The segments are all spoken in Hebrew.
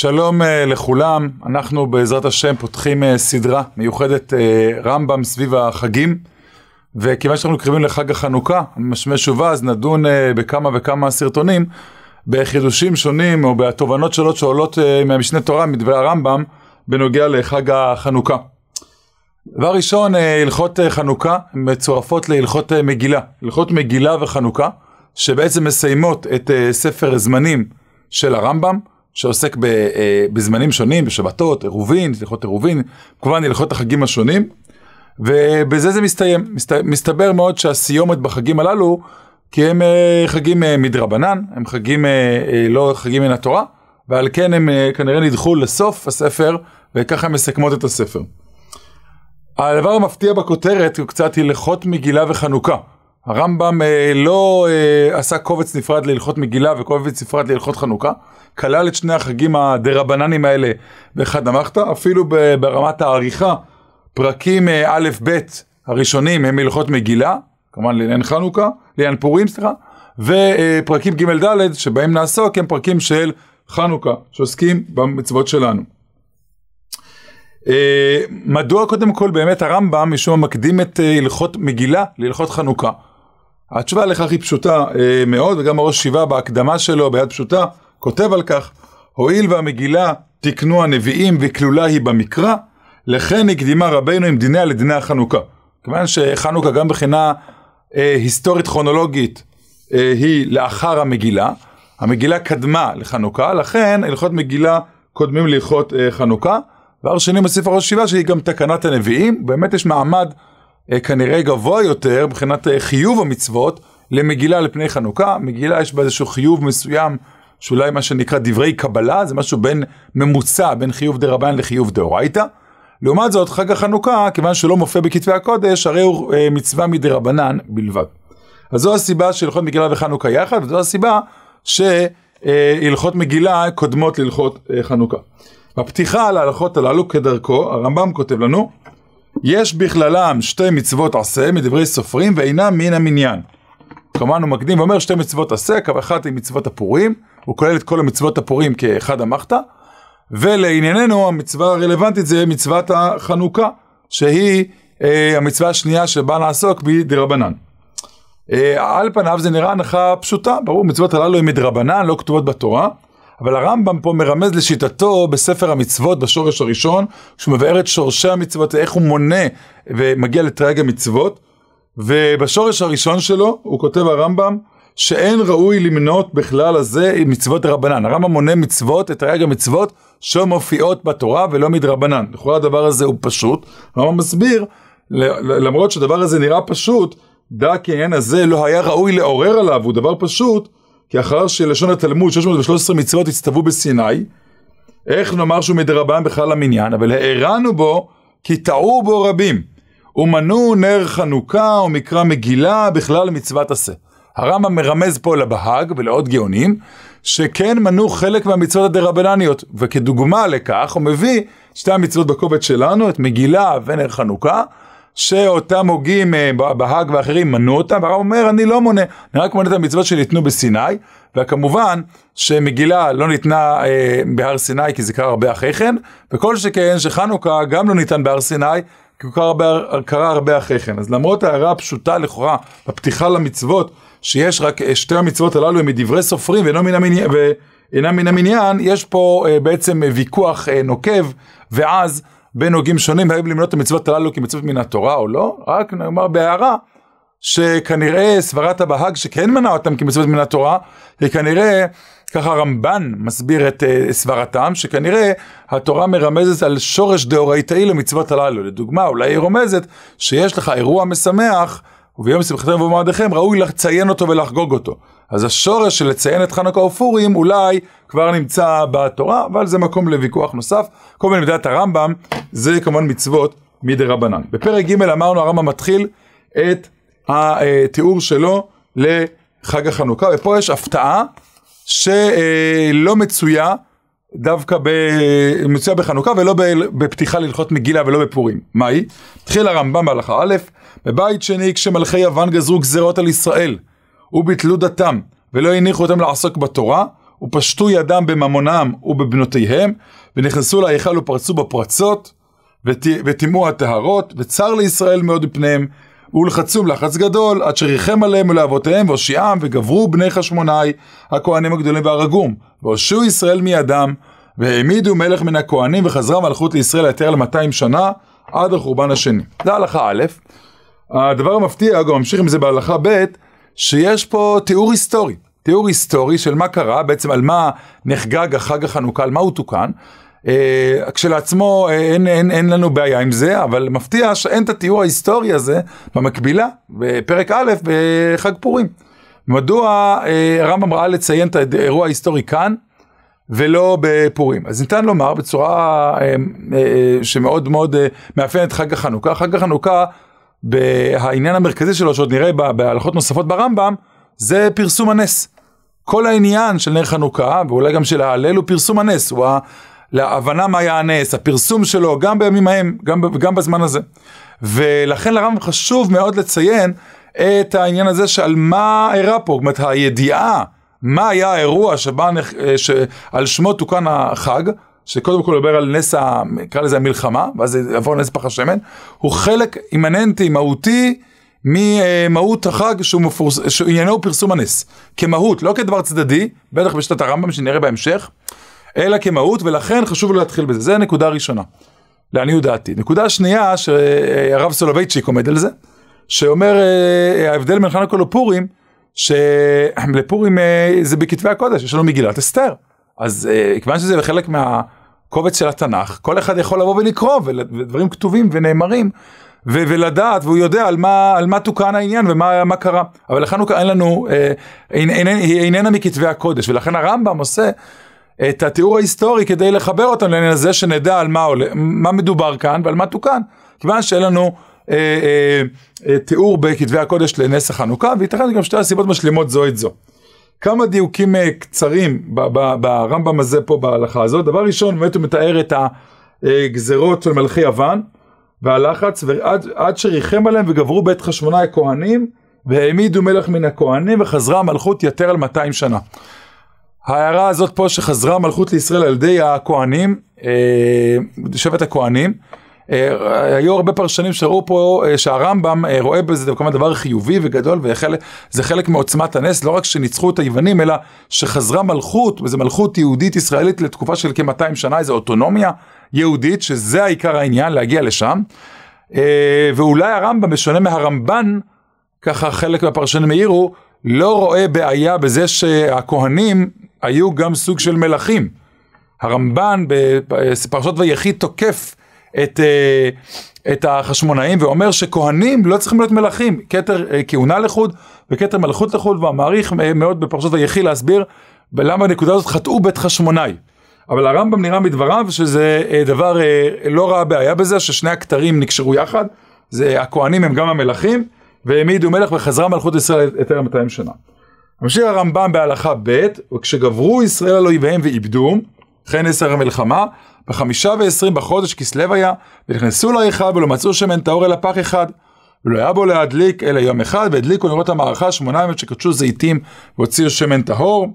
שלום uh, לכולם, אנחנו בעזרת השם פותחים uh, סדרה מיוחדת uh, רמב"ם סביב החגים וכיוון שאנחנו קרבים לחג החנוכה, משמש ובא, אז נדון בכמה וכמה סרטונים בחידושים שונים או בתובנות שונות שעולות מהמשנה תורה מדברי הרמב"ם בנוגע לחג החנוכה. דבר ראשון, הלכות חנוכה מצורפות להלכות מגילה, הלכות מגילה וחנוכה שבעצם מסיימות את ספר זמנים של הרמב"ם. שעוסק ב, אה, בזמנים שונים, בשבתות, עירובין, הלכות עירובין, כמובן הלכות החגים השונים, ובזה זה מסתיים. מסת, מסתבר מאוד שהסיומת בחגים הללו, כי הם אה, חגים אה, מדרבנן, הם חגים אה, אה, לא חגים מן התורה, ועל כן הם אה, כנראה נדחו לסוף הספר, וככה הם מסכמות את הספר. הדבר המפתיע בכותרת הוא קצת הלכות מגילה וחנוכה. הרמב"ם אה, לא אה, עשה קובץ נפרד להלכות מגילה וקובץ נפרד להלכות חנוכה, כלל את שני החגים הדרבננים האלה באחד המחתא, אפילו ברמת העריכה, פרקים אה, א' ב' הראשונים הם הלכות מגילה, כמובן לעניין חנוכה, לעניין פורים סליחה, ופרקים ג' ד' שבהם נעסוק הם פרקים של חנוכה, שעוסקים במצוות שלנו. אה, מדוע קודם כל באמת הרמב"ם משום מקדים את אה, הלכות מגילה להלכות חנוכה? התשובה לכך היא פשוטה אה, מאוד, וגם הראש שיבה בהקדמה שלו ביד פשוטה, כותב על כך, הואיל והמגילה תקנו הנביאים וכלולה היא במקרא, לכן הקדימה רבנו עם דיניה לדיני החנוכה. כיוון שחנוכה גם מבחינה אה, היסטורית כרונולוגית אה, היא לאחר המגילה, המגילה קדמה לחנוכה, לכן הלכות מגילה קודמים להלכות אה, חנוכה. דבר שני מוסיף הראש שיבה שהיא גם תקנת הנביאים, באמת יש מעמד כנראה גבוה יותר מבחינת אה, חיוב המצוות למגילה לפני חנוכה, מגילה יש בה איזשהו חיוב מסוים שאולי מה שנקרא דברי קבלה, זה משהו בין ממוצע בין חיוב דה רבן לחיוב דאורייתא. לעומת זאת חג החנוכה, כיוון שלא מופיע בכתבי הקודש, הרי הוא אה, מצווה מדה רבנן בלבד. אז זו הסיבה שהלכות מגילה וחנוכה יחד, וזו הסיבה שהלכות מגילה קודמות להלכות חנוכה. בפתיחה על ההלכות הללו כדרכו, הרמב"ם כותב לנו, יש בכללם שתי מצוות עשה מדברי סופרים ואינם מן המניין. כמובן הוא מקדים ואומר שתי מצוות עשה, אחת היא מצוות הפורים, הוא כולל את כל המצוות הפורים כאחד המחתא, ולענייננו המצווה הרלוונטית זה מצוות החנוכה, שהיא אה, המצווה השנייה שבה נעסוק בדרבנן. אה, על פניו זה נראה הנחה פשוטה, ברור מצוות הללו הן מדרבנן, לא כתובות בתורה, אבל הרמב"ם פה מרמז לשיטתו בספר המצוות בשורש הראשון, שהוא מבאר את שורשי המצוות, איך הוא מונה ומגיע לתרי"ג המצוות, ובשורש הראשון שלו הוא כותב הרמב"ם שאין ראוי למנות בכלל הזה מצוות רבנן. הרמב"ם מונה מצוות, את תרי"ג המצוות שמופיעות בתורה ולא מדרבנן. לכאורה הדבר הזה הוא פשוט, הרמב"ם מסביר, למרות שהדבר הזה נראה פשוט, דע כי העניין הזה לא היה ראוי לעורר עליו, הוא דבר פשוט, כי אחר שלשון התלמוד 613 מצוות הצטוו בסיני, איך נאמר שהוא מדרבן בכלל המניין, אבל הערנו בו כי טעו בו רבים, ומנו נר חנוכה ומקרא מגילה בכלל מצוות עשה. הרמב"ם מרמז פה לבהאג ולעוד גאונים, שכן מנו חלק מהמצוות הדרבנניות, וכדוגמה לכך הוא מביא שתי המצוות בקובץ שלנו, את מגילה ונר חנוכה, שאותם הוגים אה, בהאג ואחרים מנו אותם, והרב אומר אני לא מונה, אני רק מונה את המצוות שניתנו בסיני, וכמובן שמגילה לא ניתנה אה, בהר סיני כי זה קרה הרבה אחרי כן, וכל שכן שחנוכה גם לא ניתן בהר סיני, כי הוא קרה הרבה, קרה הרבה אחרי כן. אז למרות ההערה הפשוטה לכאורה בפתיחה למצוות, שיש רק אה, שתי המצוות הללו הם מדברי סופרים ואינם מן המניין, ואינם מן המניין, יש פה אה, בעצם ויכוח אה, נוקב, ואז בין הוגים שונים, האם למנות את המצוות הללו כמצוות מן התורה או לא, רק נאמר בהערה, שכנראה סברת הבהאג שכן מנה אותם כמצוות מן התורה, היא כנראה, ככה רמב"ן מסביר את uh, סברתם, שכנראה התורה מרמזת על שורש דאורייתאי למצוות הללו. לדוגמה, אולי היא רומזת שיש לך אירוע משמח, וביום שמחתכם ובמועדיכם ראוי לציין אותו ולחגוג אותו. אז השורש של לציין את חנוכה ופורים אולי כבר נמצא בתורה, אבל זה מקום לוויכוח נוסף. כל מיני מדעת הרמב"ם, זה כמובן מצוות מדי רבנן. בפרק ג' אמרנו הרמב"ם מתחיל את התיאור שלו לחג החנוכה, ופה יש הפתעה שלא מצויה דווקא ב... מצויה בחנוכה ולא בפתיחה להלכות מגילה ולא בפורים. מהי? התחיל הרמב"ם בהלכה א', בבית שני כשמלכי יוון גזרו גזרות על ישראל וביטלו דתם ולא הניחו אותם לעסוק בתורה ופשטו ידם בממונם ובבנותיהם, ונכנסו להיכל ופרצו בפרצות, וטימאו הטהרות, וצר לישראל מאוד מפניהם, ולחצום לחץ גדול, עד שריחם עליהם ולאבותיהם, והושיעם, וגברו בני חשמונאי, הכהנים הגדולים והרגום, והושיעו ישראל מידם, והעמידו מלך מן הכהנים, וחזרה מלכות לישראל היתר ל-200 שנה, עד החורבן השני. זה הלכה א', הדבר המפתיע, גם ממשיך עם זה בהלכה ב', שיש פה תיאור היסטורי. תיאור היסטורי של מה קרה, בעצם על מה נחגג החג החנוכה, על מה הוא תוקן. אה, כשלעצמו אה, אין, אין, אין לנו בעיה עם זה, אבל מפתיע שאין את התיאור ההיסטורי הזה במקבילה, בפרק א' בחג פורים. מדוע אה, הרמב"ם ראה לציין את האירוע ההיסטורי כאן, ולא בפורים. אז ניתן לומר בצורה אה, אה, שמאוד מאוד אה, מאפיינת חג החנוכה. חג החנוכה, העניין המרכזי שלו, שעוד נראה בהלכות נוספות ברמב"ם, זה פרסום הנס. כל העניין של נר חנוכה, ואולי גם של ההלל, הוא פרסום הנס, הוא להבנה מה היה הנס, הפרסום שלו, גם בימים ההם, גם, גם בזמן הזה. ולכן לרמב"ם חשוב מאוד לציין את העניין הזה שעל מה אירע פה, זאת אומרת הידיעה, מה היה האירוע שבא, שעל שמו תוקן החג, שקודם כל מדבר על נס, נקרא לזה המלחמה, ואז יעבור נס פח השמן, הוא חלק אימננטי, מהותי, ממהות החג שהוא מפורס... שעניינו הוא פרסום הנס. כמהות, לא כדבר צדדי, בטח בשיטת הרמב"ם שנראה בהמשך, אלא כמהות, ולכן חשוב להתחיל בזה. זה נקודה ראשונה, לעניות דעתי. נקודה שנייה, שהרב סולובייצ'יק עומד על זה, שאומר אה, ההבדל בין חנוכה לפורים, שלפורים אה, זה בכתבי הקודש, יש לנו מגילת אסתר. אז אה, כיוון שזה חלק מהקובץ של התנ"ך, כל אחד יכול לבוא ולקרוא, ודברים כתובים ונאמרים. ו- ולדעת, והוא יודע על מה, על מה תוקן העניין ומה קרה. אבל לחנוכה אין לנו, אה, איננה מכתבי הקודש, ולכן הרמב"ם עושה את התיאור ההיסטורי כדי לחבר אותנו לעניין הזה, שנדע על מה, עולה, מה מדובר כאן ועל מה תוקן. כיוון שאין לנו אה, אה, תיאור בכתבי הקודש לנס החנוכה, וייתכן גם שתי הסיבות משלימות זו את זו. כמה דיוקים אה, קצרים ברמב"ם הזה פה בהלכה הזאת. דבר ראשון, באמת הוא מתאר את הגזרות של מלכי יוון. והלחץ, ועד עד שריחם עליהם וגברו בית חשמונאי הכהנים, והעמידו מלך מן הכהנים, וחזרה המלכות יתר על 200 שנה. ההערה הזאת פה שחזרה המלכות לישראל על ידי הכהנים, אה, שבט הכהנים, אה, היו הרבה פרשנים שראו פה אה, שהרמב"ם רואה בזה כמובן דבר חיובי וגדול וזה חלק מעוצמת הנס, לא רק שניצחו את היוונים, אלא שחזרה מלכות, וזו מלכות יהודית ישראלית לתקופה של כ-200 שנה, איזו אוטונומיה יהודית, שזה העיקר העניין, להגיע לשם. ואולי הרמב"ם, בשונה מהרמב"ן, ככה חלק מהפרשנים העירו, לא רואה בעיה בזה שהכהנים היו גם סוג של מלכים. הרמב"ן בפרשות ויחי תוקף את, אה, את החשמונאים ואומר שכהנים לא צריכים להיות מלכים, כתר אה, כהונה לחוד וכתר מלכות לחוד, והמעריך מאוד בפרשות ויחי להסביר למה הנקודה הזאת חטאו בית חשמונאי. אבל הרמב"ם נראה מדבריו שזה אה, דבר, לא ראה בעיה בזה, ששני הכתרים נקשרו יחד, זה הכהנים הם גם המלכים, והעמידו מלך וחזרה מלכות ישראל יותר מ-200 שנה. ממשיך הרמב"ם בהלכה ב', וכשגברו ישראל על אויביהם ואיבדו, אחרי נסר המלחמה, בחמישה ועשרים בחודש כסלו היה, ונכנסו להיכל ולא מצאו שמן טהור אלא פח אחד. ולא היה בו להדליק אלא יום אחד, והדליקו נרות המערכה שמונה ימים שקדשו זיתים והוציאו שמן טהור.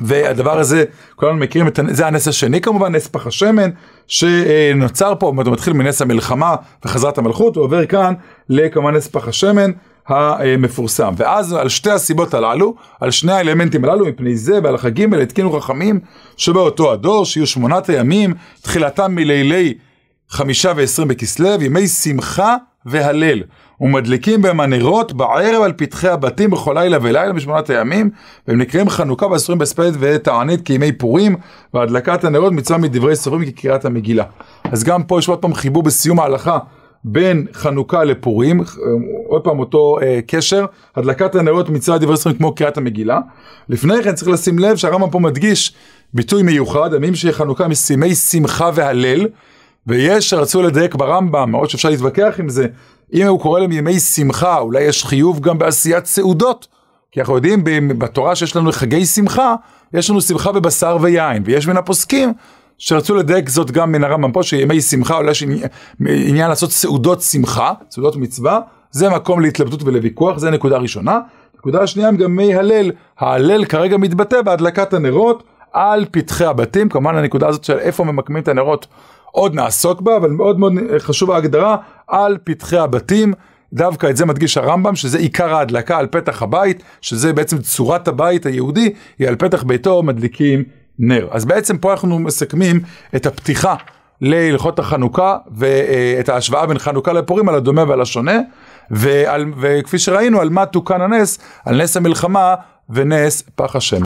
והדבר הזה, כולנו מכירים את זה הנס השני כמובן, נס פח השמן, שנוצר פה, הוא מתחיל מנס המלחמה וחזרת המלכות, הוא עובר כאן לכמובן נס פח השמן, המפורסם. ואז על שתי הסיבות הללו, על שני האלמנטים הללו, מפני זה ועל החגים האלה התקינו חכמים שבאותו הדור, שיהיו שמונת הימים, תחילתם מלילי חמישה ועשרים בכסלו, ימי שמחה והלל. ומדליקים בהם הנרות בערב על פתחי הבתים בכל לילה ולילה בשמונת הימים, והם נקראים חנוכה ואסורים בספדת ותענית כימי פורים, והדלקת הנרות מצווה מדברי סופרים כקריאת המגילה. אז גם פה יש עוד פעם חיבור בסיום ההלכה בין חנוכה לפורים, עוד פעם אותו אה, קשר, הדלקת הנרות מצווה דברי ספרים כמו קריאת המגילה. לפני כן צריך לשים לב שהרמב"ם פה מדגיש ביטוי מיוחד, הימים של חנוכה משימי שמחה והלל, ויש שרצו לדייק ברמב"ם, מאוד שאפשר להתווכח עם זה, אם הוא קורא להם ימי שמחה, אולי יש חיוב גם בעשיית סעודות. כי אנחנו יודעים בתורה שיש לנו חגי שמחה, יש לנו שמחה בבשר ויין, ויש מן הפוסקים שרצו לדייק זאת גם מן הרמב"ם פה, שימי שמחה, אולי יש עניין לעשות סעודות שמחה, סעודות מצווה, זה מקום להתלבטות ולוויכוח, זה נקודה ראשונה. הנקודה השנייה הם גם מי הלל, ההלל כרגע מתבטא בהדלקת הנרות על פתחי הבתים, כמובן הנקודה הזאת של איפה ממקמים את הנרות עוד נעסוק בה, אבל מאוד מאוד חשוב ההגדרה על פתחי הבתים. דווקא את זה מדגיש הרמב"ם, שזה עיקר ההדלקה על פתח הבית, שזה בעצם צורת הבית היהודי, היא על פתח ביתו מדליקים נר. אז בעצם פה אנחנו מסכמים את הפתיחה להלכות החנוכה, ואת ההשוואה בין חנוכה לפורים על הדומה ועל השונה, ועל, וכפי שראינו, על מה תוקן הנס, על נס המלחמה ונס פח השם.